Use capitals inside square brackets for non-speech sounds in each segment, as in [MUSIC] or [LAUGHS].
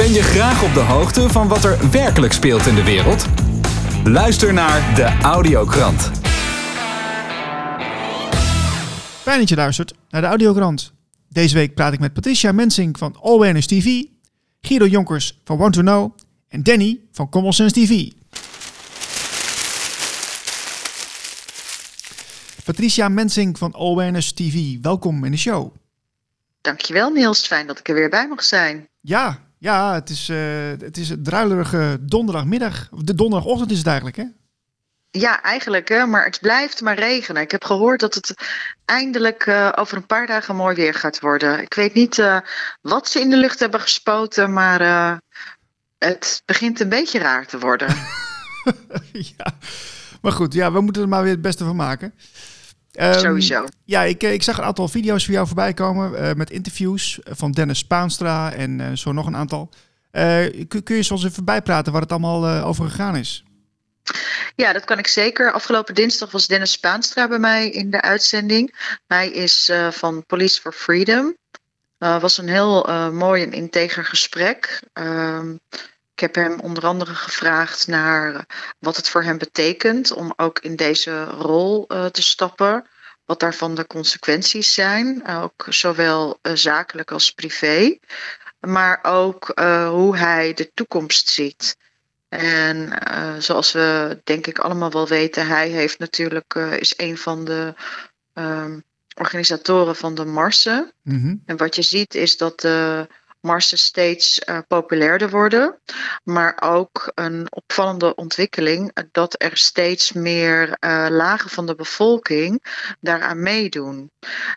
Ben je graag op de hoogte van wat er werkelijk speelt in de wereld? Luister naar de Audiokrant. Fijn dat je luistert naar de Audiogrant. Deze week praat ik met Patricia Mensing van All Awareness TV, Guido Jonkers van Want to Know en Danny van Common Sense TV. Patricia Mensing van All Awareness TV, welkom in de show. Dankjewel Niels, fijn dat ik er weer bij mag zijn. Ja, ja het, is, uh, het is een druilerige donderdagmiddag. De donderdagochtend is het eigenlijk, hè? Ja, eigenlijk, hè, maar het blijft maar regenen. Ik heb gehoord dat het eindelijk uh, over een paar dagen mooi weer gaat worden. Ik weet niet uh, wat ze in de lucht hebben gespoten, maar uh, het begint een beetje raar te worden. [LAUGHS] ja, maar goed, ja, we moeten er maar weer het beste van maken. Um, Sowieso. Ja, ik, ik zag een aantal video's van jou voorbij komen met interviews van Dennis Spaanstra en zo nog een aantal. kun, kun je soms even bijpraten waar het allemaal over gegaan is? Ja, dat kan ik zeker. Afgelopen dinsdag was Dennis Spaanstra bij mij in de uitzending. Hij is van Police for Freedom. Uh, was een heel mooi en integer gesprek. Ehm, ik heb hem onder andere gevraagd naar wat het voor hem betekent om ook in deze rol te stappen. Wat daarvan de consequenties zijn, ook zowel zakelijk als privé. Maar ook hoe hij de toekomst ziet. En zoals we denk ik allemaal wel weten, hij heeft natuurlijk, is een van de um, organisatoren van de Marsen. Mm -hmm. En wat je ziet is dat de marsen steeds uh, populairder worden. Maar ook een opvallende ontwikkeling dat er steeds meer uh, lagen van de bevolking daaraan meedoen.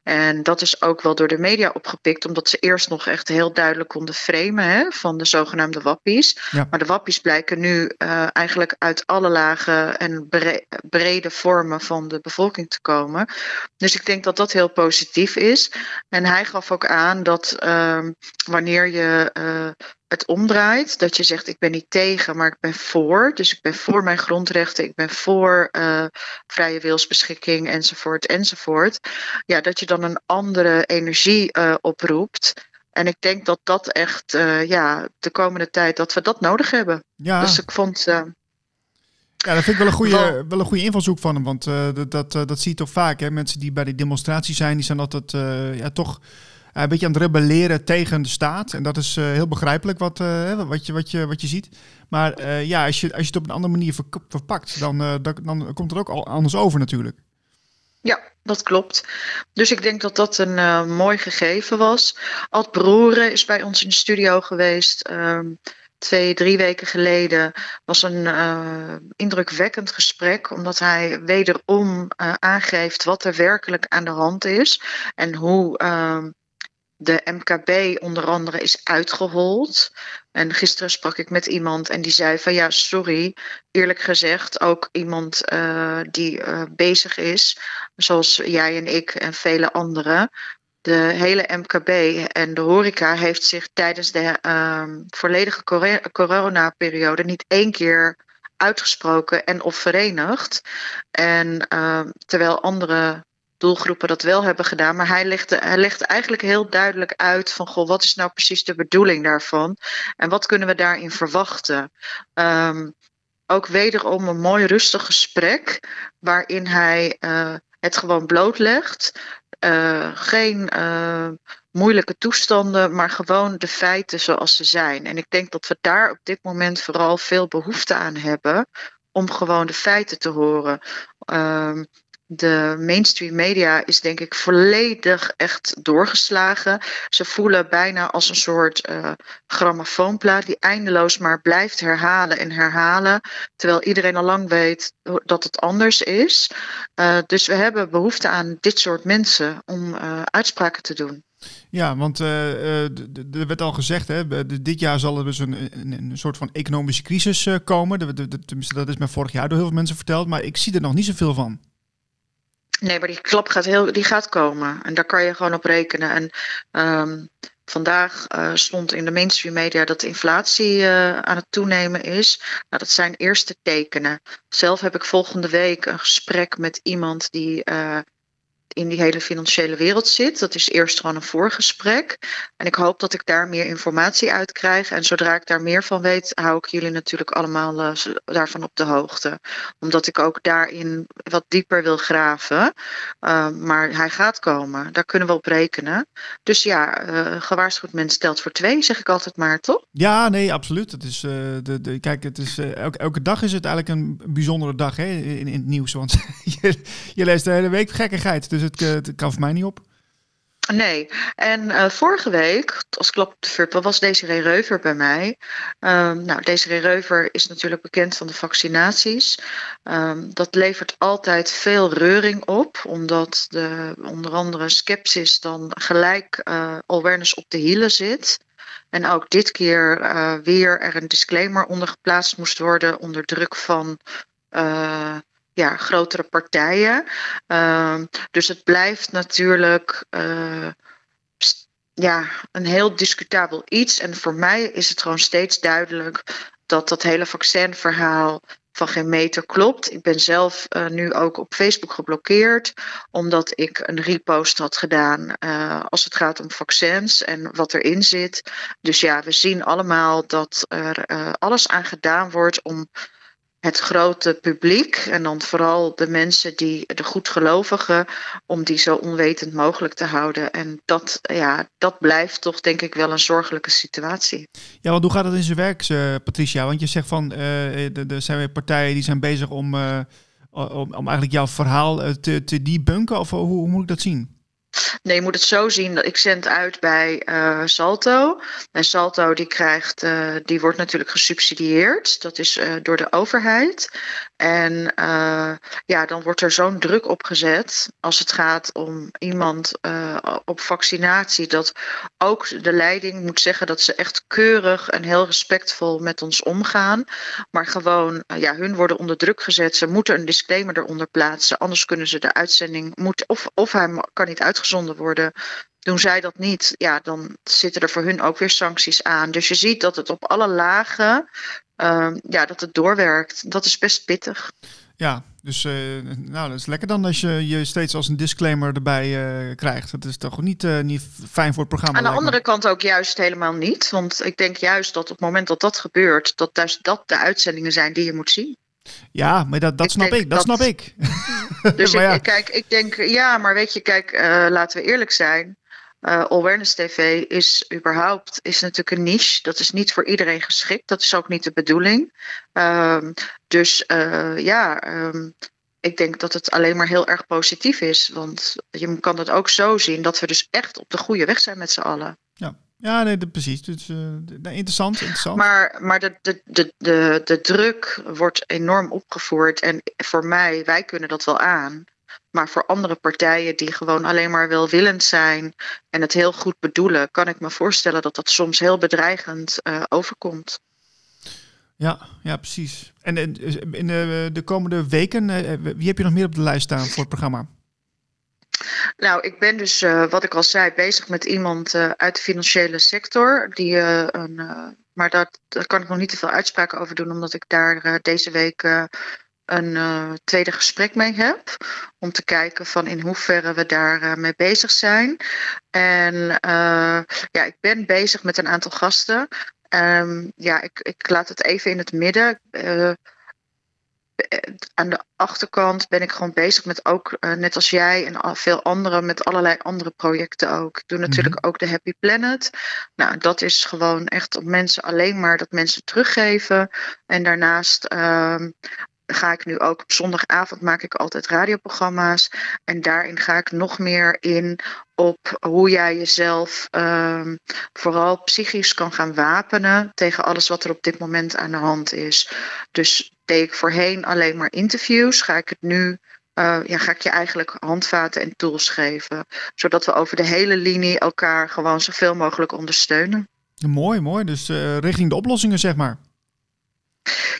En dat is ook wel door de media opgepikt, omdat ze eerst nog echt heel duidelijk konden framen hè, van de zogenaamde wappies. Ja. Maar de wappies blijken nu eigenlijk uit alle lagen en bre brede vormen van de bevolking te komen. Dus ik denk dat dat heel positief is. En hij gaf ook aan dat wanneer wanneer je uh, het omdraait, dat je zegt ik ben niet tegen, maar ik ben voor. Dus ik ben voor mijn grondrechten, ik ben voor uh, vrije wilsbeschikking enzovoort enzovoort. Ja, dat je dan een andere energie uh, oproept. En ik denk dat dat echt ja, de komende tijd dat we dat nodig hebben. Ja. Dus ik vond. ja, dat vind ik wel een goede, wel een goede invalshoek van hem. Want dat, dat, dat zie je toch vaak. Hè? Mensen die bij die demonstratie zijn, die zijn altijd ja, toch een beetje aan het rebelleren tegen de staat. En dat is uh, heel begrijpelijk wat, uh, wat, je, wat, je, wat je ziet. Maar ja, als je, als je het op een andere manier verpakt, dan, dan, dan komt het ook al anders over natuurlijk. Ja, dat klopt. Dus ik denk dat dat een mooi gegeven was. Ad Broeren is bij ons in de studio geweest. Um, twee, drie weken geleden was een indrukwekkend gesprek, omdat hij wederom aangeeft wat er werkelijk aan de hand is en hoe uh, de MKB onder andere is uitgehold. En gisteren sprak ik met iemand en die zei van ja, sorry, eerlijk gezegd, ook iemand uh, die uh, bezig is, zoals jij en ik en vele anderen. De hele MKB en de horeca heeft zich tijdens de uh, volledige coronaperiode niet één keer uitgesproken en of verenigd. En ehm, terwijl andere doelgroepen dat wel hebben gedaan. Maar hij legde, hij legde eigenlijk heel duidelijk uit van goh, wat is nou precies de bedoeling daarvan? En wat kunnen we daarin verwachten? Um, ook wederom een mooi rustig gesprek waarin hij uh, het gewoon blootlegt. Uh, geen uh, moeilijke toestanden, maar gewoon de feiten zoals ze zijn. En ik denk dat we daar op dit moment vooral veel behoefte aan hebben om gewoon de feiten te horen. Um, de mainstream media is denk ik volledig echt doorgeslagen. Ze voelen bijna als een soort uh, grammofoonplaat die eindeloos maar blijft herhalen en herhalen. Terwijl iedereen al lang weet dat het anders is. Uh, dus we hebben behoefte aan dit soort mensen om uh, uitspraken te doen. Ja, want er werd al gezegd, hè, dit jaar zal er dus een, soort van economische crisis komen. De, dat is me vorig jaar door heel veel mensen verteld, maar ik zie er nog niet zoveel van. Nee, maar die klap gaat, heel, die gaat komen. En daar kan je gewoon op rekenen. En um, vandaag uh, stond in de mainstream media dat de inflatie uh, aan het toenemen is. Nou, dat zijn eerste tekenen. Zelf heb ik volgende week een gesprek met iemand die uh, in die hele financiële wereld zit. Dat is eerst gewoon een voorgesprek. En ik hoop dat ik daar meer informatie uit krijg. En zodra ik daar meer van weet, hou ik jullie natuurlijk allemaal uh, daarvan op de hoogte. Omdat ik ook daarin wat dieper wil graven. Uh, maar hij gaat komen. Daar kunnen we op rekenen. Dus ja, uh, gewaarschuwd mens stelt voor twee, zeg ik altijd maar, toch? Ja, nee, absoluut. Het is, de, de, kijk, het is, elke, dag is het eigenlijk een bijzondere dag hè, in, in het nieuws. Want [LAUGHS] je, je leest de hele week gekkigheid. Dus het, het kan voor mij niet op. Nee, en uh, vorige week, als klap op de was Desiree Reuver bij mij. Um, nou, Desiree Reuver is natuurlijk bekend van de vaccinaties. Um, dat levert altijd veel reuring op, omdat de onder andere skepsis dan gelijk uh, awareness op de hielen zit. En ook dit keer weer er een disclaimer onder geplaatst moest worden onder druk van ja, grotere partijen. Uh, dus het blijft natuurlijk uh, ja, een heel discutabel iets. En voor mij is het gewoon steeds duidelijk dat dat hele vaccinverhaal van geen meter klopt. Ik ben zelf uh, nu ook op Facebook geblokkeerd, omdat ik een repost had gedaan uh, als het gaat om vaccins en wat erin zit. Dus ja, we zien allemaal dat er alles aan gedaan wordt om het grote publiek en dan vooral de mensen die de goedgelovigen, om die zo onwetend mogelijk te houden. En dat, ja, dat blijft toch denk ik wel een zorgelijke situatie. Ja, want hoe gaat het in zijn werk, uh, Patricia? Want je zegt van uh, er zijn weer partijen die zijn bezig om, om, om eigenlijk jouw verhaal te, te debunken, of hoe, hoe moet ik dat zien? Nee, je moet het zo zien ik zend uit bij uh, Salto. En Salto die krijgt, uh, die wordt natuurlijk gesubsidieerd. Dat is uh, door de overheid. En ja, dan wordt er zo'n druk op gezet als het gaat om iemand op vaccinatie. Dat ook de leiding moet zeggen dat ze echt keurig en heel respectvol met ons omgaan. Maar gewoon, ja, hun worden onder druk gezet. Ze moeten een disclaimer eronder plaatsen. Anders kunnen ze de uitzending, moet, of, of hij kan niet uitgezonden worden. Doen zij dat niet, ja, dan zitten er voor hun ook weer sancties aan. Dus je ziet dat het op alle lagen, uh, ja, dat het doorwerkt. Dat is best pittig. Ja, dus uh, nou, dat is lekker dan als je je steeds als een disclaimer erbij uh, krijgt. Dat is toch niet, uh, niet fijn voor het programma. Aan de andere kant ook juist helemaal niet. Want ik denk juist dat op het moment dat dat gebeurt, dat dus dat de uitzendingen zijn die je moet zien. Ja, maar dat, dat ik snap ik. Dat, dat, snap ik. [LAUGHS] [LAUGHS] Dus ja. ik, kijk, ik denk, ja, maar weet je, kijk, laten we eerlijk zijn. Uh, Awareness TV is überhaupt is natuurlijk een niche. Dat is niet voor iedereen geschikt. Dat is ook niet de bedoeling. Um, dus uh, ja, um, ik denk dat het alleen maar heel erg positief is. Want je kan het ook zo zien dat we dus echt op de goede weg zijn met z'n allen. Ja. Ja, nee, precies. Dus, uh, interessant, interessant. Maar, maar de, de, de, de, de druk wordt enorm opgevoerd. En voor mij, wij kunnen dat wel aan. Maar voor andere partijen die gewoon alleen maar welwillend zijn en het heel goed bedoelen, kan ik me voorstellen dat dat soms heel bedreigend uh, overkomt. Ja, ja, precies. En in de, de komende weken, uh, wie heb je nog meer op de lijst staan voor het programma? Nou, ik ben dus, uh, wat ik al zei, bezig met iemand uit de financiële sector. Die, een, maar daar, daar kan ik nog niet te veel uitspraken over doen, omdat ik daar deze week een tweede gesprek mee heb. Om te kijken van in hoeverre we daar mee bezig zijn. En ja, ik ben bezig met een aantal gasten. Um, ja, ik, ik laat het even in het midden aan de achterkant ben ik gewoon bezig met ook, net als jij en veel anderen, met allerlei andere projecten ook. Ik doe natuurlijk mm-hmm. ook de Happy Planet. Nou, dat is gewoon echt op mensen alleen maar dat mensen teruggeven. En daarnaast uh, ga ik nu ook op zondagavond maak ik altijd radioprogramma's. En daarin ga ik nog meer in op hoe jij jezelf um, vooral psychisch kan gaan wapenen tegen alles wat er op dit moment aan de hand is. Dus deed ik voorheen alleen maar interviews, ga ik het nu uh, ja, ga ik je eigenlijk handvaten en tools geven. Zodat we over de hele linie elkaar gewoon zoveel mogelijk ondersteunen. mooi, mooi. Dus uh, richting de oplossingen, zeg maar.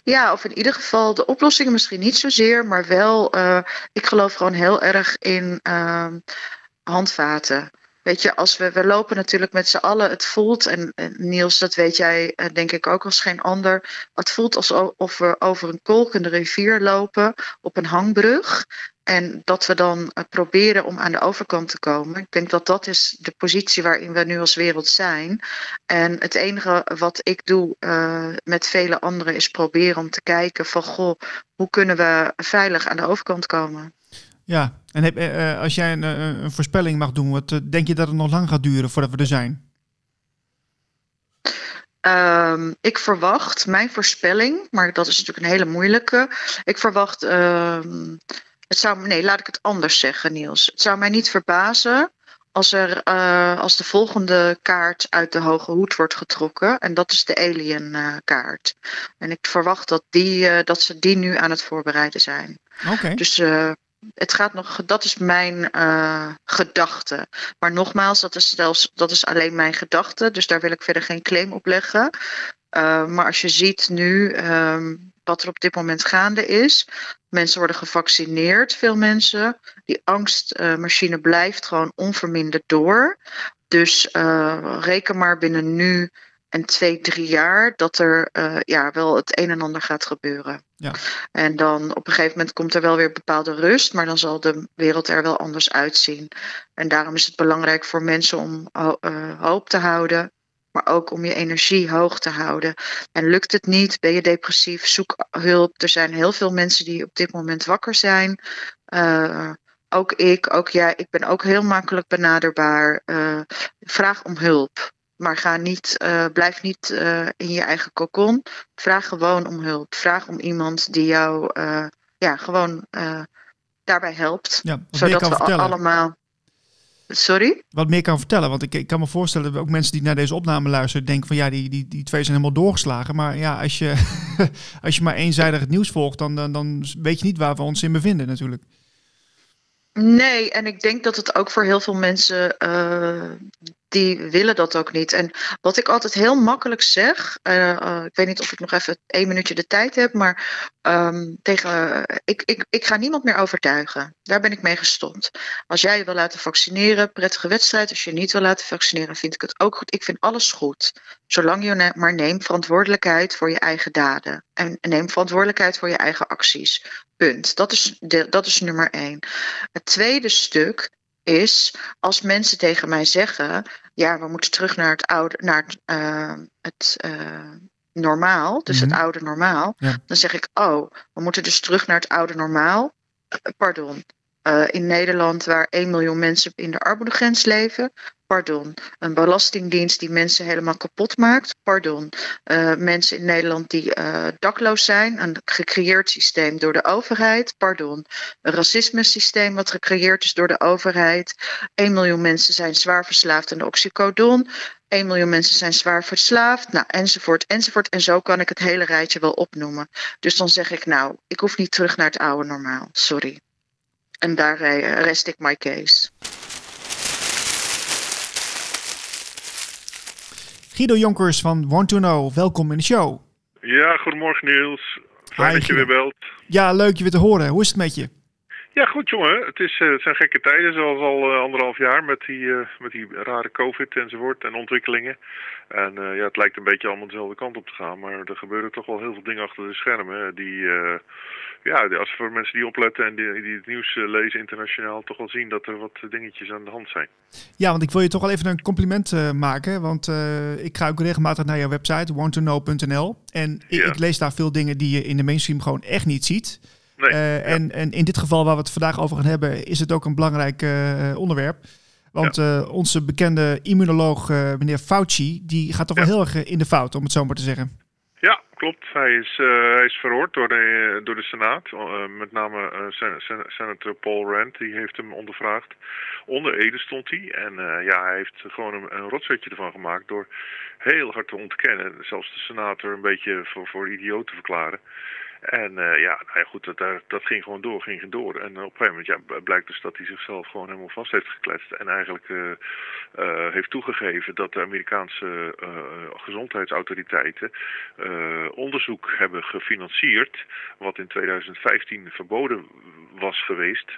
Ja, of in ieder geval de oplossingen misschien niet zozeer, maar wel, uh, ik geloof gewoon heel erg in handvaten. Weet je, als we, we lopen natuurlijk met z'n allen, het voelt, en, en, Niels, dat weet jij eh, denk ik ook als geen ander. Het voelt alsof we over een kolkende rivier lopen op een hangbrug. En dat we dan uh, proberen om aan de overkant te komen. Ik denk dat dat is de positie waarin we nu als wereld zijn. En het enige wat ik doe uh, met vele anderen is proberen om te kijken van goh, hoe kunnen we veilig aan de overkant komen. Ja, en heb, uh, als jij een, een, voorspelling mag doen, wat denk je dat het nog lang gaat duren voordat we er zijn? Um, ik verwacht, mijn voorspelling, maar dat is natuurlijk een hele moeilijke. Ik verwacht, um, het zou, nee, laat ik het anders zeggen, Niels. Het zou mij niet verbazen als, er, uh, als de volgende kaart uit de hoge hoed wordt getrokken. En dat is de alien uh, kaart. En ik verwacht dat, die, uh, dat ze die nu aan het voorbereiden zijn. Oké. Okay. Dus het gaat nog, dat is mijn gedachte. Maar nogmaals, dat is, zelfs, dat is alleen mijn gedachte. Dus daar wil ik verder geen claim op leggen. Maar als je ziet nu um, wat er op dit moment gaande is. Mensen worden gevaccineerd, veel mensen. Die angstmachine blijft gewoon onverminderd door. Dus uh, reken maar binnen nu en twee, drie jaar dat er uh, ja, wel het een en ander gaat gebeuren. Ja. En dan op een gegeven moment komt er wel weer bepaalde rust, maar dan zal de wereld er wel anders uitzien. En daarom is het belangrijk voor mensen om uh, hoop te houden, maar ook om je energie hoog te houden. En lukt het niet, ben je depressief, zoek hulp. Er zijn heel veel mensen die op dit moment wakker zijn. Uh, ook ik, ook jij, ik ben ook heel makkelijk benaderbaar. Uh, vraag om hulp. Maar ga niet, uh, blijf niet in je eigen kokon. Vraag gewoon om hulp. Vraag om iemand die jou ja, gewoon daarbij helpt. Ja, zodat we vertellen. allemaal. Sorry? Wat meer kan vertellen. Want ik, ik kan me voorstellen dat ook mensen die naar deze opname luisteren denken van ja, die, die, die twee zijn helemaal doorgeslagen. Maar ja, als je, [LAUGHS] als je maar eenzijdig het nieuws volgt, dan, dan, dan weet je niet waar we ons in bevinden natuurlijk. Nee, en ik denk dat het ook voor heel veel mensen uh, die willen dat ook niet. En wat ik altijd heel makkelijk zeg, uh, uh, ik weet niet of ik nog even één minuutje de tijd heb, maar um, tegen, ik, ik, ik ga niemand meer overtuigen. Daar ben ik mee gestopt. Als jij je wil laten vaccineren, prettige wedstrijd. Als je je niet wil laten vaccineren, vind ik het ook goed. Ik vind alles goed. Zolang je maar neemt verantwoordelijkheid voor je eigen daden. En neem verantwoordelijkheid voor je eigen acties. Punt. Dat is, de, dat is nummer één. Het tweede stuk is als mensen tegen mij zeggen: ja, we moeten terug naar het oude, naar het, uh, het uh, normaal, dus het oude normaal. Ja. Dan zeg ik: oh, we moeten dus terug naar het oude normaal. Pardon. Uh, in Nederland, waar 1 miljoen mensen in de armoedegrens leven, pardon. Een belastingdienst die mensen helemaal kapot maakt, pardon. Uh, mensen in Nederland die uh, dakloos zijn, een gecreëerd systeem door de overheid, pardon. Een racisme systeem wat gecreëerd is door de overheid. 1 miljoen mensen zijn zwaar verslaafd aan de oxycodon. 1 miljoen mensen zijn zwaar verslaafd, nou, enzovoort, enzovoort. En zo kan ik het hele rijtje wel opnoemen. Dus dan zeg ik, nou, ik hoef niet terug naar het oude normaal, sorry. En daar rest ik my case. Guido Jonkers van Want to Know, welkom in de show. Ja, goedemorgen Niels. Fijn Hi, dat je Guido. weer belt. Ja, leuk je weer te horen. Hoe is het met je? Ja, goed jongen. Het, is, uh, het zijn gekke tijden, zoals al uh, anderhalf jaar met die, uh, met die rare COVID enzovoort en ontwikkelingen. En ja, het lijkt een beetje allemaal dezelfde kant op te gaan, maar er gebeuren toch wel heel veel dingen achter de schermen die, ja, als voor mensen die opletten en die, die het nieuws lezen internationaal, toch wel zien dat er wat dingetjes aan de hand zijn. Ja, want ik wil je toch wel even een compliment maken, want ik ga ook regelmatig naar jouw website, wanttoknow.nl. En ik, Ja. ik lees daar veel dingen die je in de mainstream gewoon echt niet ziet. Nee, ja. en, en in dit geval waar we het vandaag over gaan hebben, is het ook een belangrijk uh, onderwerp. Want uh, onze bekende immunoloog, uh, meneer Fauci, die gaat toch wel heel erg in de fout, om het zo maar te zeggen. Ja, klopt. Hij is, uh, hij is verhoord door de, door de Senaat. Met name sen sen senator Paul Rand, die heeft hem ondervraagd. Onder Ede stond hij. En ja, hij heeft gewoon een, een rotzetje ervan gemaakt door heel hard te ontkennen. Zelfs de senator een beetje voor, voor idioot te verklaren. En uh, ja, nou ja, goed, dat, dat ging gewoon door, ging door. En op een gegeven moment ja, blijkt dus dat hij zichzelf gewoon helemaal vast heeft gekletst. En eigenlijk uh, uh, heeft toegegeven dat de Amerikaanse gezondheidsautoriteiten onderzoek hebben gefinancierd. Wat in 2015 verboden was geweest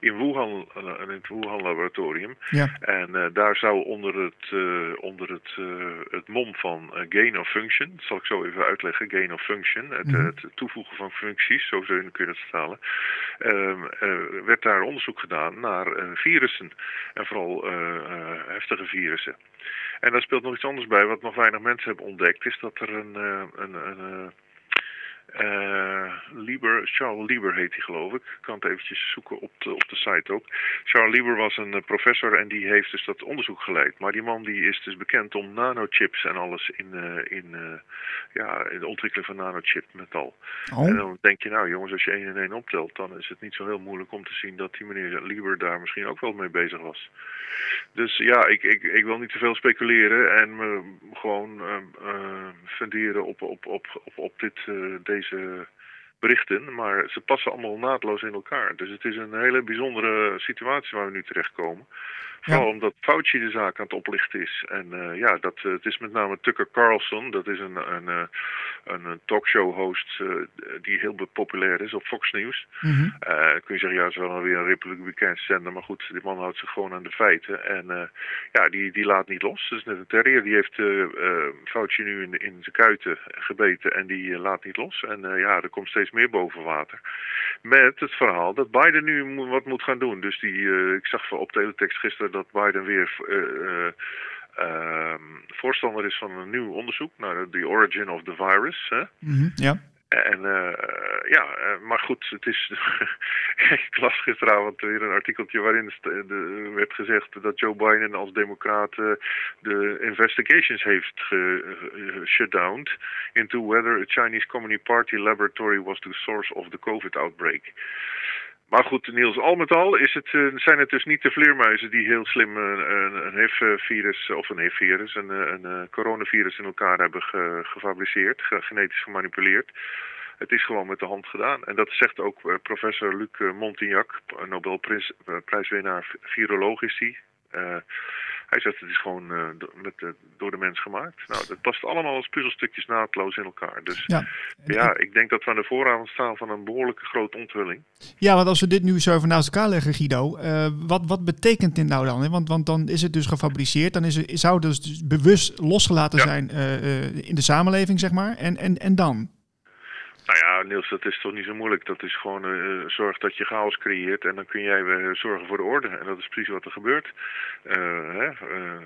in Wuhan, in het Wuhan-laboratorium. Ja. En daar zou onder het, onder het, het mom van gain of function, dat zal ik zo even uitleggen, gain of function, het, Mhm. het toevoegen van functies, zo kun je dat vertalen, ehm, werd daar onderzoek gedaan naar virussen. En vooral heftige virussen. En daar speelt nog iets anders bij, wat nog weinig mensen hebben ontdekt, is dat er een, een, een uh, Lieber, Charles Lieber heet hij geloof ik. Ik kan het eventjes zoeken op de, op de site ook. Charles Lieber was een uh, professor en die heeft dus dat onderzoek geleid. Maar die man die is dus bekend om nanochips en alles in, uh, in, ja, in de ontwikkeling van nanochip metal. Oh. En dan denk je nou jongens, als je één en één optelt, dan is het niet zo heel moeilijk om te zien dat die meneer Lieber daar misschien ook wel mee bezig was. Dus ja, ik, ik, ik wil niet te veel speculeren en me gewoon funderen op, op, op, op, op dit, deze deze berichten, maar ze passen allemaal naadloos in elkaar. Dus het is een hele bijzondere situatie waar we nu terechtkomen. Vooral omdat Fauci de zaak aan het oplichten is. En uh, ja, dat, uh, het is met name Tucker Carlson, dat is een, een, uh, een talkshow-host die heel populair is op Fox News. Mm -hmm. kun je zeggen, ja, het is wel weer een republikeinse zender, maar goed, die man houdt zich gewoon aan de feiten. En ja, die, die laat niet los. Dat is net een terrier, die heeft Fauci nu in, in zijn kuiten gebeten en die laat niet los. En ja, er komt steeds meer boven water. Met het verhaal dat Biden nu wat moet gaan doen. Dus die, ik zag op teletext gisteren dat Biden weer uh, uh, voorstander is van een nieuw onderzoek naar de origin of the virus. Hè? Mm -hmm, ja. En uh, ja, maar goed, het is. [LAUGHS] ik las gisteravond weer een artikeltje waarin de, werd gezegd dat Joe Biden als democraat de investigations heeft shutdowned into whether a Chinese Communist Party laboratory was the source of the COVID outbreak. Maar goed, Niels, al met al is het, uh, zijn het dus niet de vleermuizen die heel slim uh, een, een HIV-virus of een HIV-virus, een, een, coronavirus in elkaar hebben ge, gefabriceerd, ge, genetisch gemanipuleerd. Het is gewoon met de hand gedaan. En dat zegt ook professor Luc Montignac, Nobelprijswinnaar viroloog hij. Hij zegt het is gewoon uh, met door de mens gemaakt. Nou, dat past allemaal als puzzelstukjes naadloos in elkaar. Dus ja, ja ik denk dat we aan de vooravond staan van een behoorlijke grote onthulling. Ja, want als we dit nu zo even naast elkaar leggen, Guido, uh, wat, wat betekent dit nou dan? Hè? Want, want dan is het dus gefabriceerd, dan is het, zou het dus bewust losgelaten ja. zijn uh, in de samenleving, zeg maar. En, en, en dan? Nou ja, Niels, dat is toch niet zo moeilijk. Dat is gewoon uh, zorg dat je chaos creëert en dan kun jij weer zorgen voor de orde. En dat is precies wat er gebeurt. Uh, hè?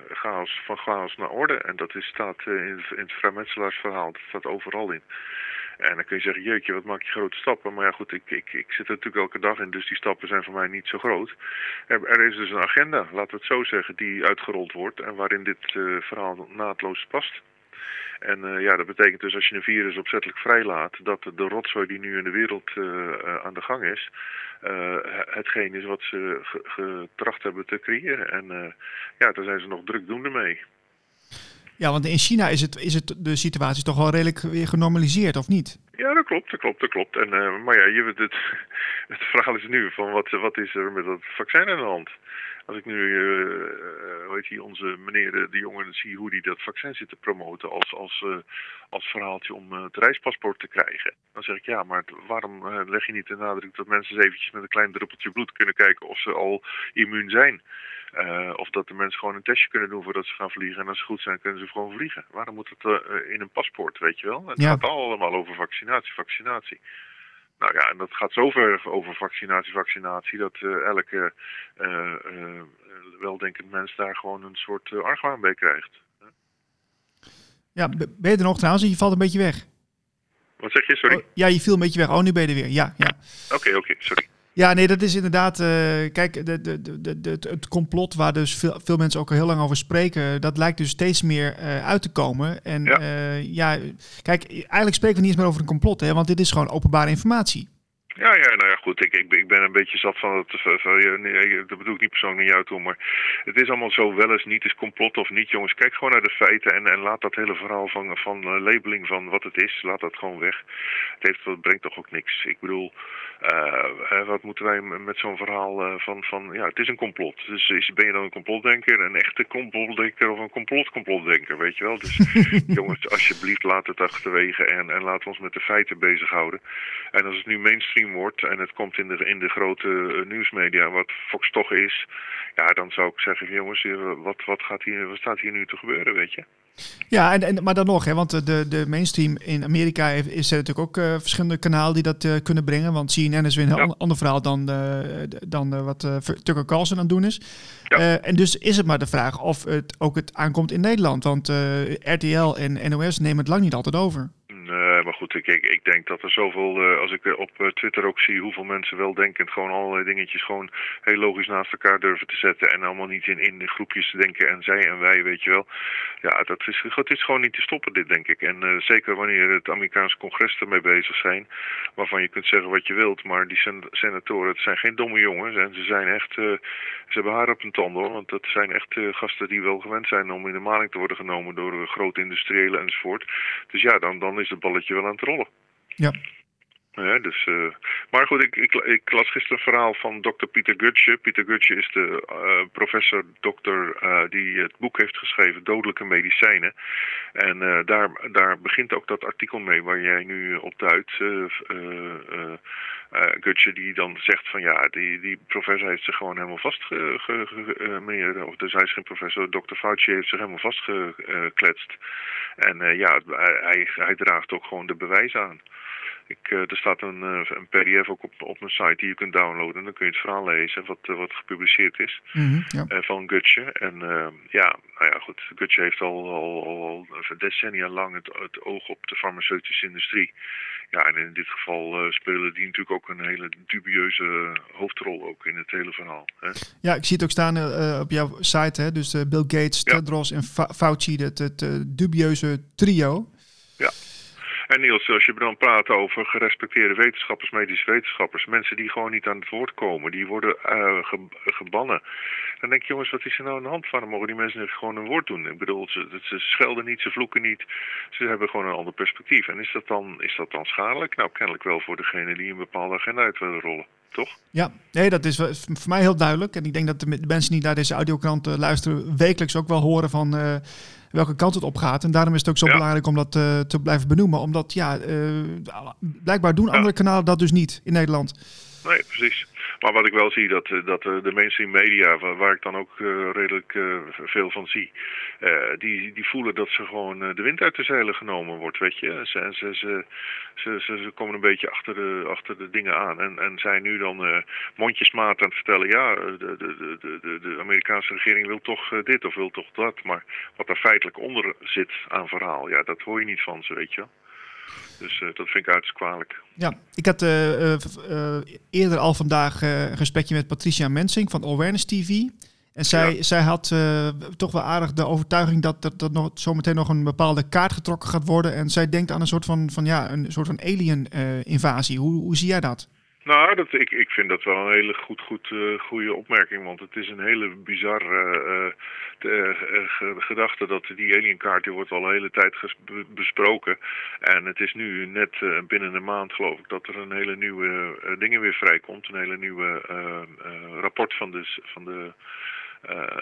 Chaos, van chaos naar orde. En dat is, staat in, in het vrijmetselaarsverhaal, dat staat overal in. En dan kun je zeggen, jeetje, wat maak je grote stappen. Maar ja goed, ik, ik, ik zit er natuurlijk elke dag in, dus die stappen zijn voor mij niet zo groot. Er, er is dus een agenda, laten we het zo zeggen, die uitgerold wordt en waarin dit verhaal naadloos past. En uh, ja, dat betekent dus als je een virus opzettelijk vrijlaat, dat de rotzooi die nu in de wereld uh, aan de gang is, uh, hetgeen is wat ze getracht hebben te creëren. En ja, daar zijn ze nog drukdoende mee. Ja, want in China is, het, is het de situatie toch wel redelijk weer genormaliseerd, of niet? Ja, klopt, dat klopt, dat klopt. En, maar ja, je, het, [LAUGHS] het verhaal is nu van wat, wat is er met dat vaccin aan de hand? Als ik nu, uh, heet die, onze meneer de jongen zie hoe die dat vaccin zit te promoten als, als, uh, als verhaaltje om het reispaspoort te krijgen. Dan zeg ik ja, maar waarom leg je niet de nadruk dat mensen eens eventjes met een klein druppeltje bloed kunnen kijken of ze al immuun zijn? Uh, of dat de mensen gewoon een testje kunnen doen voordat ze gaan vliegen. En als ze goed zijn, kunnen ze gewoon vliegen. Waarom moet het uh, in een paspoort, weet je wel? Het ja. gaat allemaal over vaccinatie, vaccinatie. Nou ja, en dat gaat zover over vaccinatie, vaccinatie, dat uh, elke weldenkend mens daar gewoon een soort argwaan bij krijgt. Ja, ben je er nog trouwens? Je valt een beetje weg. Wat zeg je, sorry? Oh, ja, je viel een beetje weg. Oh, nu ben je er weer. Ja, ja. Oké, oké, sorry. Ja, nee, dat is inderdaad. Uh, kijk, de, de, de, de, het complot waar dus veel, veel mensen ook al heel lang over spreken, dat lijkt dus steeds meer uh, uit te komen. En ja. Uh, ja, kijk, eigenlijk spreken we niet eens meer over een complot, hè, want dit is gewoon openbare informatie. Ja, ja, nou ja, goed. Ik, ik, ik ben een beetje zat van het. Van, nee, dat bedoel ik niet persoonlijk naar jou toe, maar het is allemaal zo wel eens niet, is complot of niet, jongens. Kijk gewoon naar de feiten en, en laat dat hele verhaal van, van labeling van wat het is, laat dat gewoon weg. Het, heeft, het brengt toch ook niks. Ik bedoel, uh, wat moeten wij met zo'n verhaal uh, van, van, ja, het is een complot. Dus is, ben je dan een complotdenker, een echte complotdenker of een complot-complotdenker, weet je wel? Dus [LAUGHS] jongens, alsjeblieft, laat het achterwege en, en laten we ons met de feiten bezighouden. En als het nu mainstream wordt en het komt in de, in de grote uh, nieuwsmedia, wat Fox toch is, ja, dan zou ik zeggen, jongens, wat, wat, gaat hier, wat staat hier nu te gebeuren, weet je? Ja, en, en, maar dan nog, hè, want de, de mainstream in Amerika heeft, is er natuurlijk ook uh, verschillende kanalen die dat uh, kunnen brengen. Want CNN is weer een ja. ander verhaal dan, uh, dan wat Tucker Carlson aan het doen is. Ja. en dus is het maar de vraag of het ook het aankomt in Nederland. Want RTL en NOS nemen het lang niet altijd over. Maar goed, ik, ik, denk dat er zoveel, uh, als ik op uh, Twitter ook zie hoeveel mensen wel denkend gewoon allerlei dingetjes gewoon heel logisch naast elkaar durven te zetten en allemaal niet in, in groepjes te denken en zij en wij, weet je wel. Ja, dat is, het is gewoon niet te stoppen dit, denk ik. En uh, zeker wanneer het Amerikaanse congres ermee bezig zijn, waarvan je kunt zeggen wat je wilt, maar die sen senatoren, het zijn geen domme jongens en ze zijn echt, ze hebben haar op hun tanden hoor, want dat zijn echt gasten die wel gewend zijn om in de maling te worden genomen door grote industriëlen enzovoort. Dus ja, dan, dan is het balletje wel aan het rollen. Ja. Ja, dus, uh, maar goed, ik, ik, ik, las gisteren een verhaal van dokter Pieter Gutsche. Pieter Gutsche is de uh, professor, dokter uh, die het boek heeft geschreven, Dodelijke Medicijnen. En daar, daar begint ook dat artikel mee waar jij nu op duidt. Gutsche die dan zegt van ja, die, die professor heeft zich gewoon helemaal vastge... meneer, of dus hij is geen professor, dokter Fauci heeft zich helemaal vastgekletst. En ja, hij, hij draagt ook gewoon de bewijs aan. Ik, uh, er staat een, uh, een pdf ook op, op mijn site die je kunt downloaden. En dan kun je het verhaal lezen wat, uh, wat gepubliceerd is mm -hmm, ja. van Gutsche. En ja, nou ja, goed. Gutsche heeft al, al, al, decennia lang het, het, oog op de farmaceutische industrie. Ja, en in dit geval spelen die natuurlijk ook een hele dubieuze hoofdrol ook in het hele verhaal. Hè? Ja, ik zie het ook staan op jouw site. Hè? Dus Bill Gates, Tedros ja. en Fa Fauci, het, het dubieuze trio. Ja. En Niels, als je dan praat over gerespecteerde wetenschappers, medische wetenschappers, mensen die gewoon niet aan het woord komen, die worden uh, ge gebannen. Dan denk je, jongens, wat is er nou aan de hand van? Mogen die mensen gewoon een woord doen. Ik bedoel, ze, ze schelden niet, ze vloeken niet. Ze hebben gewoon een ander perspectief. En is dat dan, is dat dan schadelijk? Nou, kennelijk wel voor degene die een bepaalde agenda uit willen rollen. Toch? Ja, nee, dat is voor mij heel duidelijk. En ik denk dat de mensen die naar deze audiokrant luisteren wekelijks ook wel horen van uh, welke kant het op gaat. En daarom is het ook zo ja. belangrijk om dat uh, te blijven benoemen. Omdat ja, uh, blijkbaar doen andere kanalen dat dus niet in Nederland. Nee, precies. Maar wat ik wel zie, dat, dat de mainstream media, waar, ik dan ook uh, redelijk veel van zie, die, die voelen dat ze gewoon de wind uit de zeilen genomen wordt, weet je. Ze, ze, ze, ze, komen een beetje achter de, achter de dingen aan en, en zijn nu dan mondjesmaat aan het vertellen, ja, de, de, de, de, Amerikaanse regering wil toch dit of wil toch dat. Maar wat daar feitelijk onder zit aan verhaal, ja, dat hoor je niet van ze, weet je wel. Dus uh, dat vind ik uiterst kwalijk. Ja, ik had uh, uh, eerder al vandaag een gesprekje met Patricia Mensing van Awareness TV. En zij, ja. zij had toch wel aardig de overtuiging dat er dat nog, zometeen nog een bepaalde kaart getrokken gaat worden. En zij denkt aan een soort van, van, ja, een soort van alien-invasie. hoe, hoe zie jij dat? Nou, dat, ik, ik vind dat wel een hele goed, goed, uh, goede opmerking. Want het is een hele bizarre uh, gedachte dat die alienkaart die wordt al een hele tijd besproken. En het is nu net binnen een maand geloof ik dat er een hele nieuwe dingen weer vrijkomt. Een hele nieuwe rapport van de, van de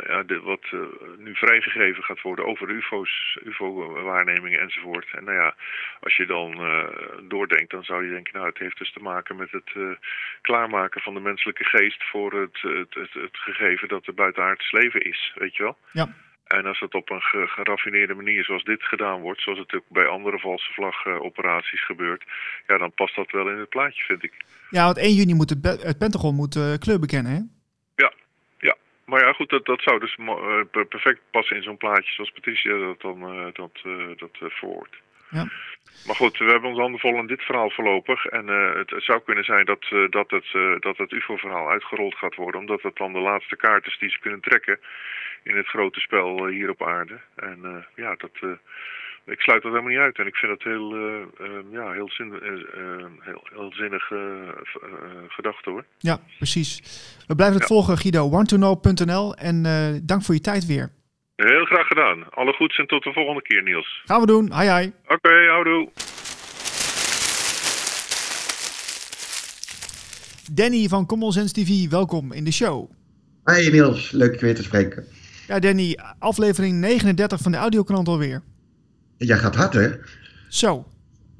ja, de, wat uh, nu vrijgegeven gaat worden over UFO's, UFO-waarnemingen enzovoort. En nou ja, als je dan uh, doordenkt, dan zou je denken, nou, het heeft dus te maken met het klaarmaken van de menselijke geest voor het, het, het, het gegeven dat er buitenaards leven is, weet je wel? Ja. En als dat op een geraffineerde manier zoals dit gedaan wordt, zoals het ook bij andere valse vlag operaties gebeurt, ja, dan past dat wel in het plaatje, vind ik. Ja, want 1 juni moet het, het Pentagon moet, kleur bekennen, hè? Maar ja, goed, dat, dat zou dus uh, perfect passen in zo'n plaatje zoals Patricia dat dan uh, dat, uh, dat verwoordt. Ja. Maar goed, we hebben ons handen vol in dit verhaal voorlopig. En het, het, zou kunnen zijn dat, dat het, dat het UFO-verhaal uitgerold gaat worden. Omdat het dan de laatste kaart is die ze kunnen trekken in het grote spel hier op aarde. En ja, dat ik sluit dat helemaal niet uit. En ik vind het heel, uh, uh, ja, heel, zin, uh, heel, heel zinnige gedachte hoor. Ja, precies. We blijven het ja. volgen, Guido. OneToKnow.nl en dank voor je tijd weer. Heel graag gedaan. Alle goeds en tot de volgende keer, Niels. Gaan we doen. Hai, hai. Oké, okay, houdoe. Danny van Common Sense TV, welkom in de show. Hi Niels, leuk je weer te spreken. Ja, Danny, aflevering 39 van de audiokrant alweer. Jij gaat hard, hè? Zo.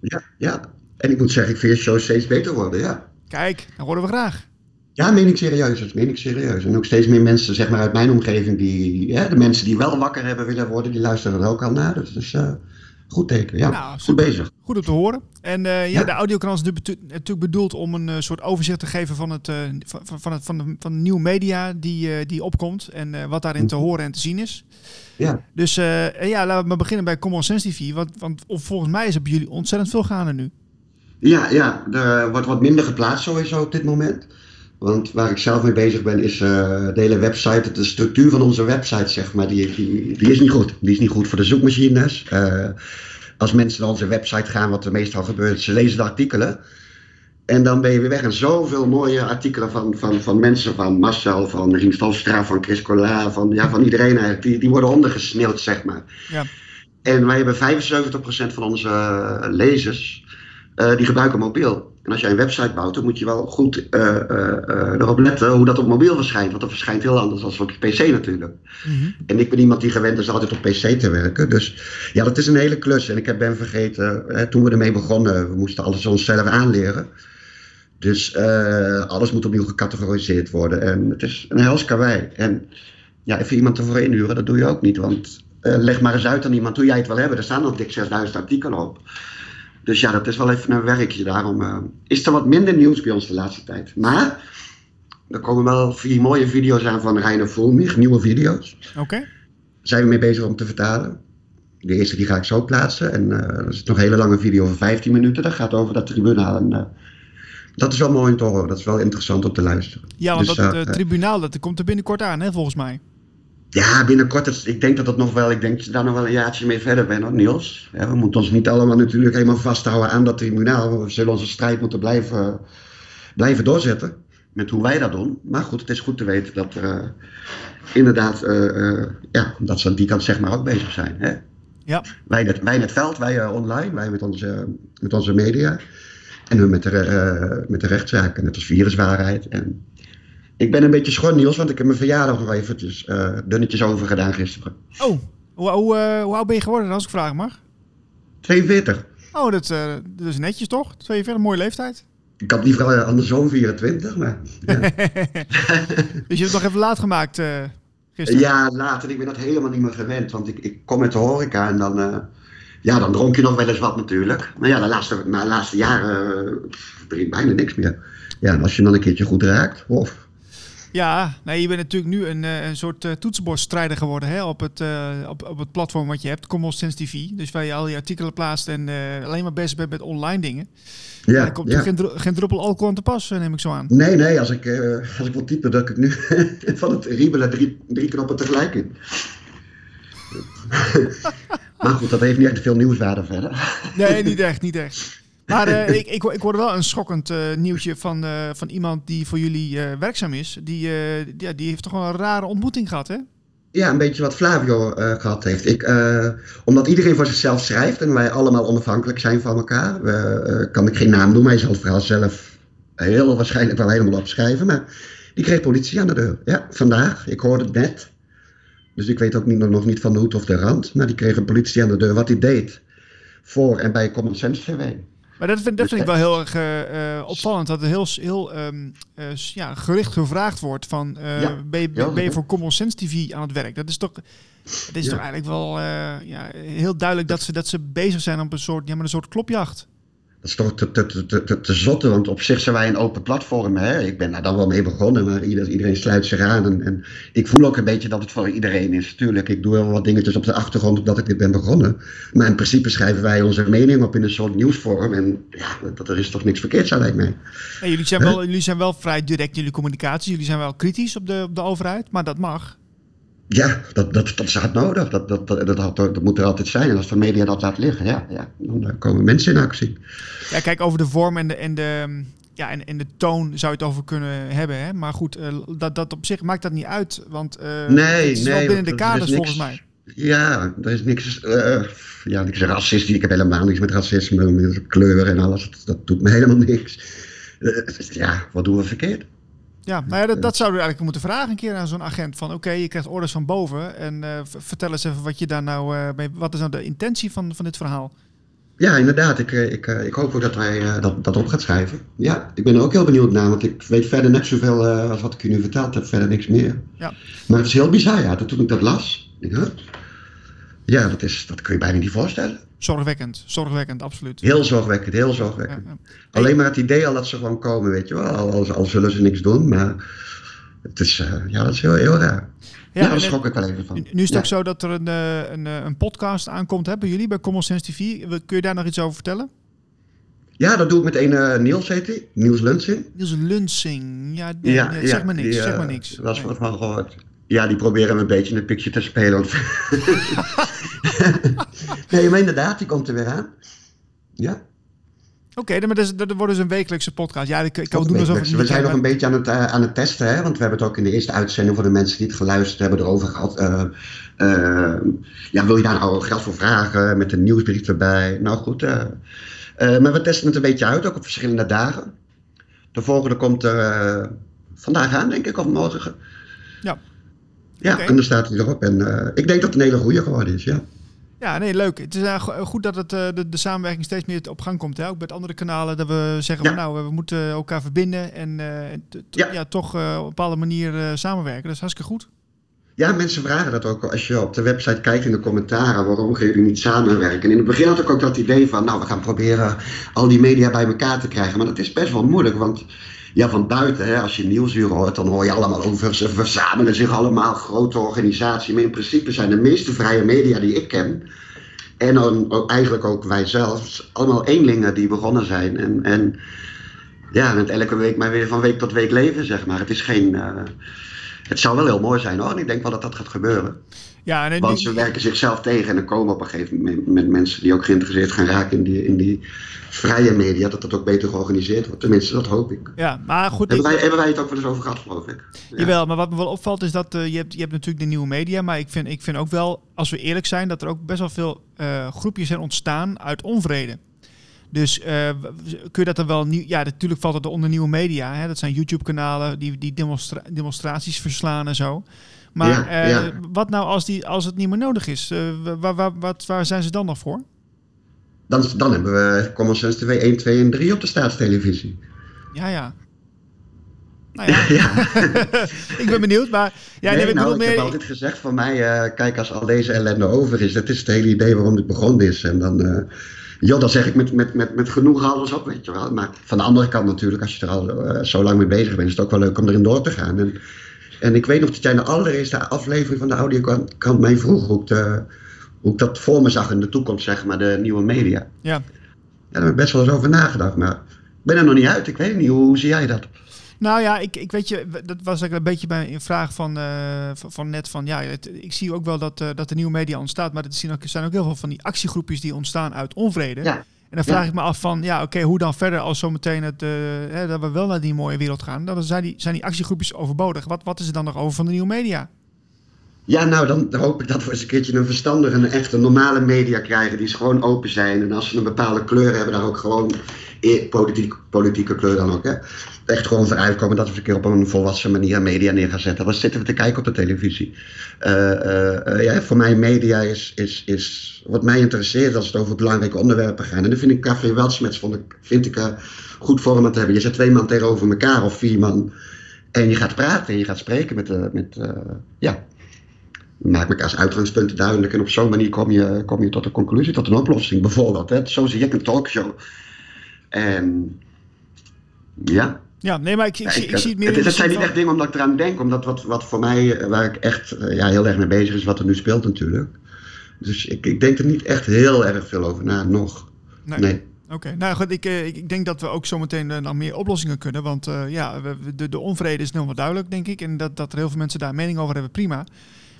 Ja, ja. En ik moet zeggen, ik vind je show steeds beter worden, ja. Kijk, dat horen we graag. Ja, meen ik serieus. Dat meen ik serieus. En ook steeds meer mensen zeg maar, uit mijn omgeving, die, ja, de mensen die wel wakker hebben willen worden, die luisteren er ook al naar. Dus, dus uh, goed teken. Ja, Nou, goed bezig. Goed om te horen. En eh, ja, Ja. de audiokrant is natuurlijk bedoeld om een eh, soort overzicht te geven van het, eh, van, het van de, van de nieuwe media die, die opkomt en wat daarin te horen en te zien is. Ja. Dus ja, laten we maar beginnen bij Common Sense TV. Want, want volgens mij is er bij jullie ontzettend veel gaande nu. Ja, ja, er wordt wat minder geplaatst sowieso op dit moment. Want waar ik zelf mee bezig ben, is eh, de hele website, de structuur van onze website, zeg maar, die, die, die is niet goed. Die is niet goed voor de zoekmachines. Eh, als mensen naar onze website gaan, wat er meestal gebeurt, ze lezen de artikelen. En dan ben je weer weg. En zoveel mooie artikelen van, van, van mensen, van Marcel, van Rien van Chris Collard, van, ja, van iedereen eigenlijk. Die, die worden ondergesneeuwd, zeg maar. Ja. En wij hebben 75% van onze eh, lezers, die gebruiken mobiel. En als jij een website bouwt, dan moet je wel goed eh, eh, eh, erop letten hoe dat op mobiel verschijnt. Want dat verschijnt heel anders dan op je PC natuurlijk. En ik ben iemand die gewend is altijd op PC te werken. Dus ja, dat is een hele klus. En ik heb- ben vergeten, hè, toen we ermee begonnen, we moesten alles onszelf aanleren. Dus alles moet opnieuw gecategoriseerd worden. En het is een hels karwei. En ja, even iemand ervoor inhuren, dat doe je ook niet. Want leg maar eens uit aan iemand hoe jij het wil hebben. Er staan nog dik 6000 artikelen op. Dus ja, dat is wel even een werkje. Daarom eh, is er wat minder nieuws bij ons de laatste tijd. Maar er komen wel vier mooie video's aan van Reiner Voelmich, nieuwe video's Oké. zijn we mee bezig om te vertalen. De eerste die ga ik zo plaatsen. En eh er is nog een hele lange video van 15 minuten. Dat gaat over dat tribunaal. En, eh, dat is wel mooi om te horen. Dat is wel interessant om te luisteren. Ja, want Dus, dat eh, eh, tribunaal dat komt er binnenkort aan, hè, volgens mij. Ja, binnenkort. is- ik denk dat dat nog wel. Ik denk dat je daar nog wel een jaartje mee verder bent, hoor, Niels. Ja, we moeten ons niet allemaal natuurlijk helemaal vasthouden aan dat tribunaal. We zullen onze strijd moeten blijven, blijven doorzetten. Met hoe wij dat doen. Maar goed, het is goed te weten dat er eh, inderdaad. eh, eh, ja, dat ze aan die kant zeg maar ook bezig zijn. Hè? Ja. Wij, in het, wij in het veld, wij online, wij met onze, met onze media. En we met de, met de rechtszaken, net als viruswaarheid. En ik ben een beetje schor, Niels, want ik heb mijn verjaardag nog eventjes eh, dunnetjes over gedaan gisteren. Oh, hoe, hoe, eh, hoe oud ben je geworden, als ik vragen mag? 42. Oh, dat, eh, dat is netjes toch? 42, mooie leeftijd. Ik had liever andersom 24, maar... Ja. [LAUGHS] Dus je hebt het nog even laat gemaakt gisteren. ja, later. Ik ben dat helemaal niet meer gewend, want ik, ik kom uit de horeca en dan... ja, dan dronk je nog wel eens wat natuurlijk. Maar ja, de laatste, de laatste jaren drink bijna niks meer. Ja, en als je dan een keertje goed raakt, of... Ja, nee, je bent natuurlijk nu een, uh, een soort uh, toetsenbordstrijder geworden hè, op, het, uh, op, op het platform wat je hebt, Common Sense TV. Dus waar je al je artikelen plaatst en uh, alleen maar bezig bent met online dingen. Ja, er komt ja. geen, geen druppel alcohol aan te pas, neem ik zo aan. Nee, nee, als ik, als ik wil typen, druk ik nu [LAUGHS] van het riebelen drie, drie knoppen tegelijk in. [LAUGHS] maar goed, dat heeft niet echt veel nieuwswaarde verder. Nee, niet echt, niet echt. Maar uh, [LAUGHS] ik, ik, ik hoorde wel een schokkend uh, nieuwtje van, uh, van iemand die voor jullie werkzaam is. Die, die heeft toch wel een rare ontmoeting gehad, hè? Ja, een beetje wat Flavio gehad heeft. Ik, omdat iedereen voor zichzelf schrijft en wij allemaal onafhankelijk zijn van elkaar, kan ik geen naam noemen. Hij zal het verhaal zelf heel waarschijnlijk wel helemaal opschrijven. Maar die kreeg politie aan de deur. Ja, vandaag. Ik hoorde het net. Dus ik weet ook niet, nog niet van de hoed of de rand. Maar die kreeg een politie aan de deur wat hij deed. Voor en bij Common Sense TV. Maar dat vind, dat vind ik wel heel erg uh, opvallend. Dat er heel, heel um, uh, ja, gericht gevraagd wordt van... Uh, ja. ben, je, ben, ben, je voor Common Sense TV aan het werk? Dat is toch, dat is ja. toch eigenlijk wel ja, heel duidelijk dat ze, dat ze bezig zijn op een soort, ja, met een soort klopjacht. Dat is toch te, te, te, te, te zotte, want op zich zijn wij een open platform. Hè? Ik ben daar dan wel mee begonnen, maar iedereen, iedereen sluit zich aan. En, en, ik voel ook een beetje dat het voor iedereen is. Tuurlijk, ik doe wel wat dingetjes op de achtergrond omdat ik dit ben begonnen. Maar in principe schrijven wij onze mening op in een soort nieuwsvorm. En ja, dat, er is toch niks verkeerd aan, lijkt mij. Ja, jullie, zijn wel, jullie zijn wel vrij direct in jullie communicatie. Jullie zijn wel kritisch op de, op de overheid, maar dat mag. Ja, dat, dat, dat is hard nodig. Dat, dat, dat, dat, dat moet er altijd zijn. En als de media dat laat liggen, ja, ja, dan komen mensen in actie. Ja, kijk, over de vorm en de, en de, ja, en, en de toon zou je het over kunnen hebben. Hè? Maar goed, uh, dat, dat op zich maakt dat niet uit. Want uh, nee, het is nee, wel binnen de kaders volgens mij. Ja, er is niks, uh, ja, niks racistisch. Ik heb helemaal niks met racisme, met kleur en alles. Dat, dat doet me helemaal niks. ja, wat doen we verkeerd? Ja, nou ja, dat, dat zouden we eigenlijk moeten vragen een keer aan zo'n agent. Van oké, okay, je krijgt orders van boven. En uh, vertel eens even wat je daar nou uh, mee, wat is nou de intentie van, van dit verhaal? Ja, inderdaad. Ik, ik, ik hoop ook dat hij dat, dat op gaat schrijven. Ja, ik ben er ook heel benieuwd naar, want ik weet verder net zoveel als wat ik u nu verteld heb, verder niks meer. Ja. Maar het is heel bizar, ja. Toen ik dat las, ik, ja, dat, is, dat kun je bijna niet voorstellen. Zorgwekkend, zorgwekkend, absoluut. Heel zorgwekkend, heel zorgwekkend. Alleen maar het idee al dat ze gewoon komen, weet je wel. Al, al, zullen ze niks doen, maar het is, uh, ja, dat is heel, heel raar. Ja, ja daar schrok ik wel even van. Nu is het ook zo dat er een, eh, een, eh, een podcast aankomt hè, bij jullie, bij Common Sense TV. Kun je daar nog iets over vertellen? Ja, dat doe ik met een uh, Niels, heet hij. Niels Lunsing. Niels Lunsing, ja, zeg maar niks, zeg maar niks. was nee. van gehoord. Ja, die proberen een beetje een pikje te spelen. [LAUGHS] [LAUGHS] nee, maar inderdaad, die komt er weer aan. Ja. Oké, okay, maar dat, wordt dus een wekelijkse podcast. Ja, ik, ik kan doen alsof We zijn nog een beetje aan het, uh, aan het testen, hè? want we hebben het ook in de eerste uitzending voor de mensen die het geluisterd hebben erover gehad. Uh, uh, ja, wil je daar nou geld voor vragen met een nieuwsbrief erbij? Nou goed, maar we testen het een beetje uit, ook op verschillende dagen. De volgende komt er vandaag aan, denk ik, of morgen. Ja. Ja, en dan staat hij erop. En ik denk dat het een hele goede geworden is, ja. Ja, nee, leuk. Het is uh, goed dat het, uh, de, de, samenwerking steeds meer op gang komt. Hè? Ook met andere kanalen, dat we zeggen van nou, we moeten elkaar verbinden en ja. ja. toch op een bepaalde manier samenwerken. Dat is hartstikke goed. Ja, mensen vragen dat ook als je op de website kijkt in de commentaren. Waarom gaan jullie niet samenwerken? En in het begin had ik ook dat idee van, nou, we gaan proberen al die media bij elkaar te krijgen. Maar dat is best wel moeilijk, want ja, van buiten, hè, als je nieuwsuur hoort, dan hoor je allemaal over ze verzamelen zich allemaal, grote organisaties. Maar in principe zijn de meeste vrije media die ik ken, en dan eigenlijk ook wij zelf, allemaal eenlingen die begonnen zijn. En, en ja, met elke week maar weer van week tot week leven, zeg maar. Het is geen. Uh, het zou wel heel mooi zijn hoor. En ik denk wel dat dat gaat gebeuren. Ja, en Want ze werken zichzelf tegen en dan komen op een gegeven moment met mensen die ook geïnteresseerd gaan raken in die, in die vrije media, dat dat ook beter georganiseerd wordt. Tenminste, dat hoop ik. Ja, maar goed. Hebben, wij, hebben wij het ook wel eens over gehad, geloof ik. Ja. Jawel, maar wat me wel opvalt is dat uh, je, hebt, je hebt natuurlijk de nieuwe media, maar ik vind, ik vind ook wel, als we eerlijk zijn, dat er ook best wel veel uh, groepjes zijn ontstaan uit onvrede. Dus uh, kun je dat dan wel... Nieuw, ja, natuurlijk valt het onder nieuwe media. Hè? Dat zijn YouTube-kanalen die, die demonstra demonstraties verslaan en zo. Maar ja, uh, wat nou als, die, als het niet meer nodig is? Waar, waar, wat, waar zijn ze dan nog voor? Dan, dan hebben we Common Sense TV 1, 2 en 3 op de staatstelevisie. Ja, ja. Nou [LAUGHS] ja, ja. [LAUGHS] ik ben benieuwd, maar... Ja, nee, nee, ik, nou, ik heb altijd gezegd van mij, uh, kijk, als al deze ellende over is, dat is het hele idee waarom dit begonnen is. En dan, uh, joh, dan zeg ik met, met, met, met genoeg alles op, weet je wel. Maar van de andere kant natuurlijk, als je er al uh, zo lang mee bezig bent, is het ook wel leuk om erin door te gaan. En, en ik weet nog dat jij de allereerste aflevering van de audiokant mij vroeg hoe ik, de, hoe ik dat voor me zag in de toekomst, zeg maar, de nieuwe media. Ja. Ja, daar heb ik best wel eens over nagedacht, maar ik ben er nog niet uit. Ik weet niet, hoe, hoe zie jij dat? Nou ja, ik, ik weet je, dat was een beetje bij een vraag van, uh, van, net van, ja, het, ik zie ook wel dat, uh, dat de nieuwe media ontstaat, maar er zijn ook heel veel van die actiegroepjes die ontstaan uit onvrede. Ja. En dan vraag ja. ik me af van, ja, oké, okay, hoe dan verder als zometeen het, uh, hè, dat we wel naar die mooie wereld gaan, dan zijn die, zijn die actiegroepjes overbodig. Wat, wat is er dan nog over van de nieuwe media? Ja, nou, dan hoop ik dat we eens een keertje een verstandige, een echte normale media krijgen die gewoon open zijn. En als ze een bepaalde kleur hebben, daar ook gewoon politiek, politieke kleur dan ook, hè. Echt gewoon vooruit komen dat we een keer op een volwassen manier media neer gaan zetten. Wat zitten we te kijken op de televisie? Uh, uh, uh, ja, voor mij media is, is, is wat mij interesseert als het over belangrijke onderwerpen gaat. En dan vind ik Café Weltsmets vond ik, vind ik goed vorm te hebben. Je zet twee man tegenover elkaar of vier man. En je gaat praten en je gaat spreken met, met ja, maak elkaars uitgangspunten duidelijk. En op zo'n manier kom je, kom je tot een conclusie, tot een oplossing bijvoorbeeld. Hè. Zo zie ik een talkshow. En ja. Ja, nee, maar ik, ik, ja, ik, ik zie het meer. Het, zijn niet echt dingen omdat ik eraan denk, omdat wat, wat voor mij, waar ik echt ja, heel erg mee bezig is, wat er nu speelt natuurlijk. Dus ik, ik denk er niet echt heel erg veel over na, nog. Nee. nee. Oké, okay. nou goed, ik, ik denk dat we ook zometeen nog meer oplossingen kunnen. Want uh, ja, we, de, de onvrede is nu wel duidelijk, denk ik. En dat, dat er heel veel mensen daar mening over hebben, prima.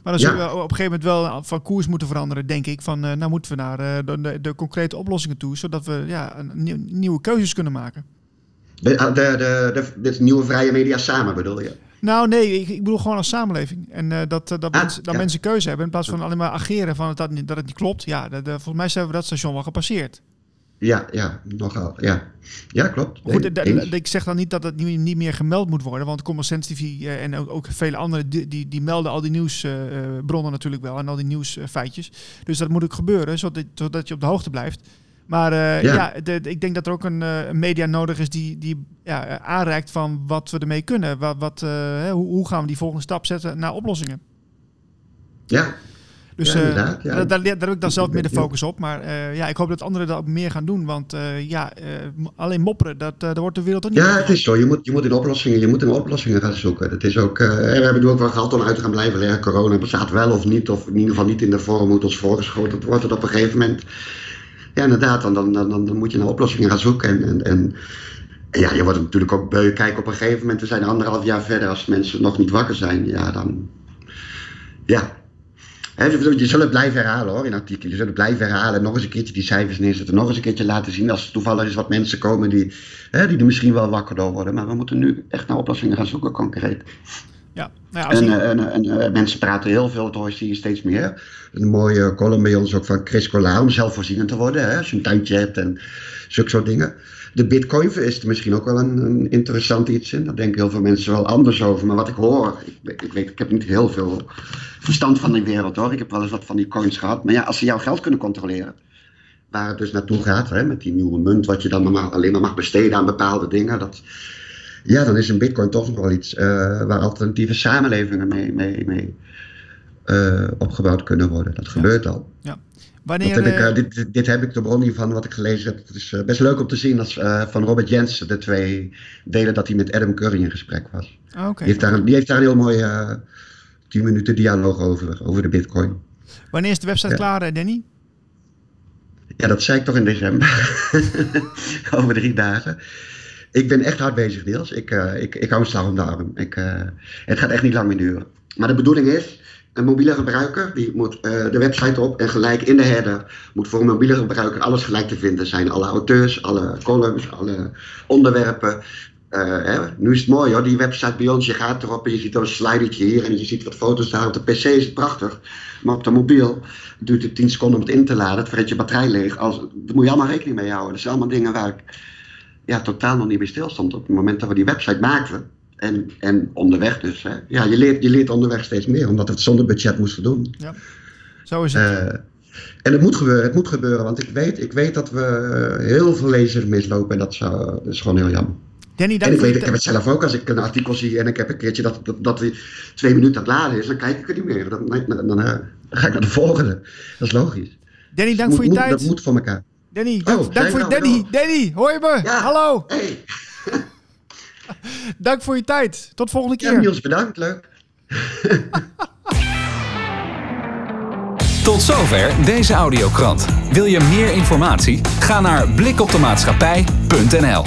Maar dan zullen ja. we op een gegeven moment wel van koers moeten veranderen, denk ik. Van, uh, nou moeten we naar uh, de, de, de, concrete oplossingen toe, zodat we ja, een, nieuw, nieuwe keuzes kunnen maken. De, de, de, de, nieuwe vrije media samen bedoel je? Nou nee, ik, ik bedoel gewoon als samenleving. En uh, dat, dat, ah, mensen, dat ja. mensen keuze hebben in plaats van alleen maar ageren van dat, dat het niet klopt. Ja, de, volgens mij hebben we dat station wel gepasseerd. Ja, ja, nogal. Ja, ja klopt. Goed, ik zeg dan niet dat het niet, niet meer gemeld moet worden, want Common Sense TV uh, en ook, ook vele anderen die, die, die, melden al die nieuwsbronnen uh, natuurlijk wel en al die nieuwsfeitjes. dus dat moet ook gebeuren, zodat, zodat je op de hoogte blijft. Maar ja, ja de, ik denk dat er ook een, een, media nodig is die, die ja, aanreikt van wat we ermee kunnen. Wat, wat, hoe, hoe gaan we die volgende stap zetten naar oplossingen? Ja, dus ja, uh, ja. daar, daar, heb ik dan zelf meer de focus op. Maar uh, ja, ik hoop dat anderen dat meer gaan doen. Want uh, ja, alleen mopperen, dat, daar wordt de wereld ook niet Ja, het is zo. Je moet, je moet in oplossingen, je moet in oplossingen gaan zoeken. Dat is ook, we hebben nu ook wel gehad om uit te gaan blijven leggen. Corona bestaat wel of niet. Of in ieder geval niet in de vorm hoe het ons voorgeschoten wordt. Het op een gegeven moment. Ja, inderdaad. Dan, dan, dan, dan moet je naar oplossingen gaan zoeken. En, en, en ja, je wordt natuurlijk ook beu. Kijk, op een gegeven moment, we zijn anderhalf jaar verder. Als mensen nog niet wakker zijn, ja, dan... Ja, je zult het blijven herhalen hoor in artikelen. Je zult het blijven herhalen. Nog eens een keertje die cijfers neerzetten. Nog eens een keertje laten zien als er toevallig is wat mensen komen die, die er misschien wel wakker door worden. Maar we moeten nu echt naar oplossingen gaan zoeken, concreet. Ja, nou ja, en, je... en, en, en, mensen praten heel veel, het hoor je steeds meer. Een mooie column bij ons ook van Chris Collard om zelfvoorzienend te worden. Hè, als je een tuintje hebt en zulke soort dingen. De bitcoin is er misschien ook wel een, een, interessant iets in. Daar denken heel veel mensen wel anders over. Maar wat ik hoor, ik, ik weet, ik heb niet heel veel verstand van die wereld hoor. Ik heb wel eens wat van die coins gehad. Maar ja, als ze jouw geld kunnen controleren, waar het dus naartoe gaat, hè, met die nieuwe munt, wat je dan normaal alleen maar mag besteden aan bepaalde dingen, dat, ja, dan is een bitcoin toch nog wel iets uh, waar alternatieve samenlevingen mee, mee, mee uh, opgebouwd kunnen worden. Dat gebeurt al. Ja. Wanneer, heb ik, uh, dit, dit, heb ik de bron hiervan wat ik gelezen heb. Het is best leuk om te zien als van Robert Jensen, de twee delen dat hij met Adam Curry in gesprek was. Okay. die, heeft daar, die heeft daar een heel mooi 10 minuten dialoog over, over de bitcoin. Wanneer is de website klaar, Danny? Ja, dat zei ik toch in december. [LAUGHS] over drie dagen. Ik ben echt hard bezig, Niels. Ik, uh, ik, ik hou een slag om de arm. Ik, uh, het gaat echt niet lang meer duren. Maar de bedoeling is, een mobiele gebruiker die moet uh, de website op en gelijk in de header moet voor een mobiele gebruiker alles gelijk te vinden zijn. Alle auteurs, alle columns, alle onderwerpen. Hè, nu is het mooi hoor, die website bij ons, je gaat erop en je ziet een slidertje hier en je ziet wat foto's daar. Op de PC is het prachtig, maar op de mobiel duurt het 10 seconden om het in te laden. Het je batterij leeg. Als, daar moet je allemaal rekening mee houden. Dat zijn allemaal dingen waar ik ja, totaal nog niet bij stilstond op het moment dat we die website maakten. En, en onderweg dus. Hè. Ja, je leert, je leert onderweg steeds meer, omdat het zonder budget moesten doen. Ja, zo is het. Uh, en het moet gebeuren, het moet gebeuren, want ik weet, ik weet dat we heel veel lezers mislopen en dat, zou, dat is gewoon heel jammer. Danny, en ik, weet, ik heb het zelf ook, als ik een artikel zie en ik heb een keertje dat, dat, dat twee minuten aan het laden is, dan kijk ik er niet meer. Dan, dan, dan, uh, ga ik naar de volgende. Dat is logisch. Danny, dank voor je moet, tijd. Dat moet voor elkaar. Danny, dank, oh, dank voor je Danny. Hallo. Danny, hoor je me? Ja. Hallo. Hey. [LAUGHS] dank voor je tijd. Tot volgende keer. Ja, Niels, bedankt. Leuk. [LAUGHS] Tot zover deze audiokrant. Wil je meer informatie? Ga naar blikoptemaatschappij.nl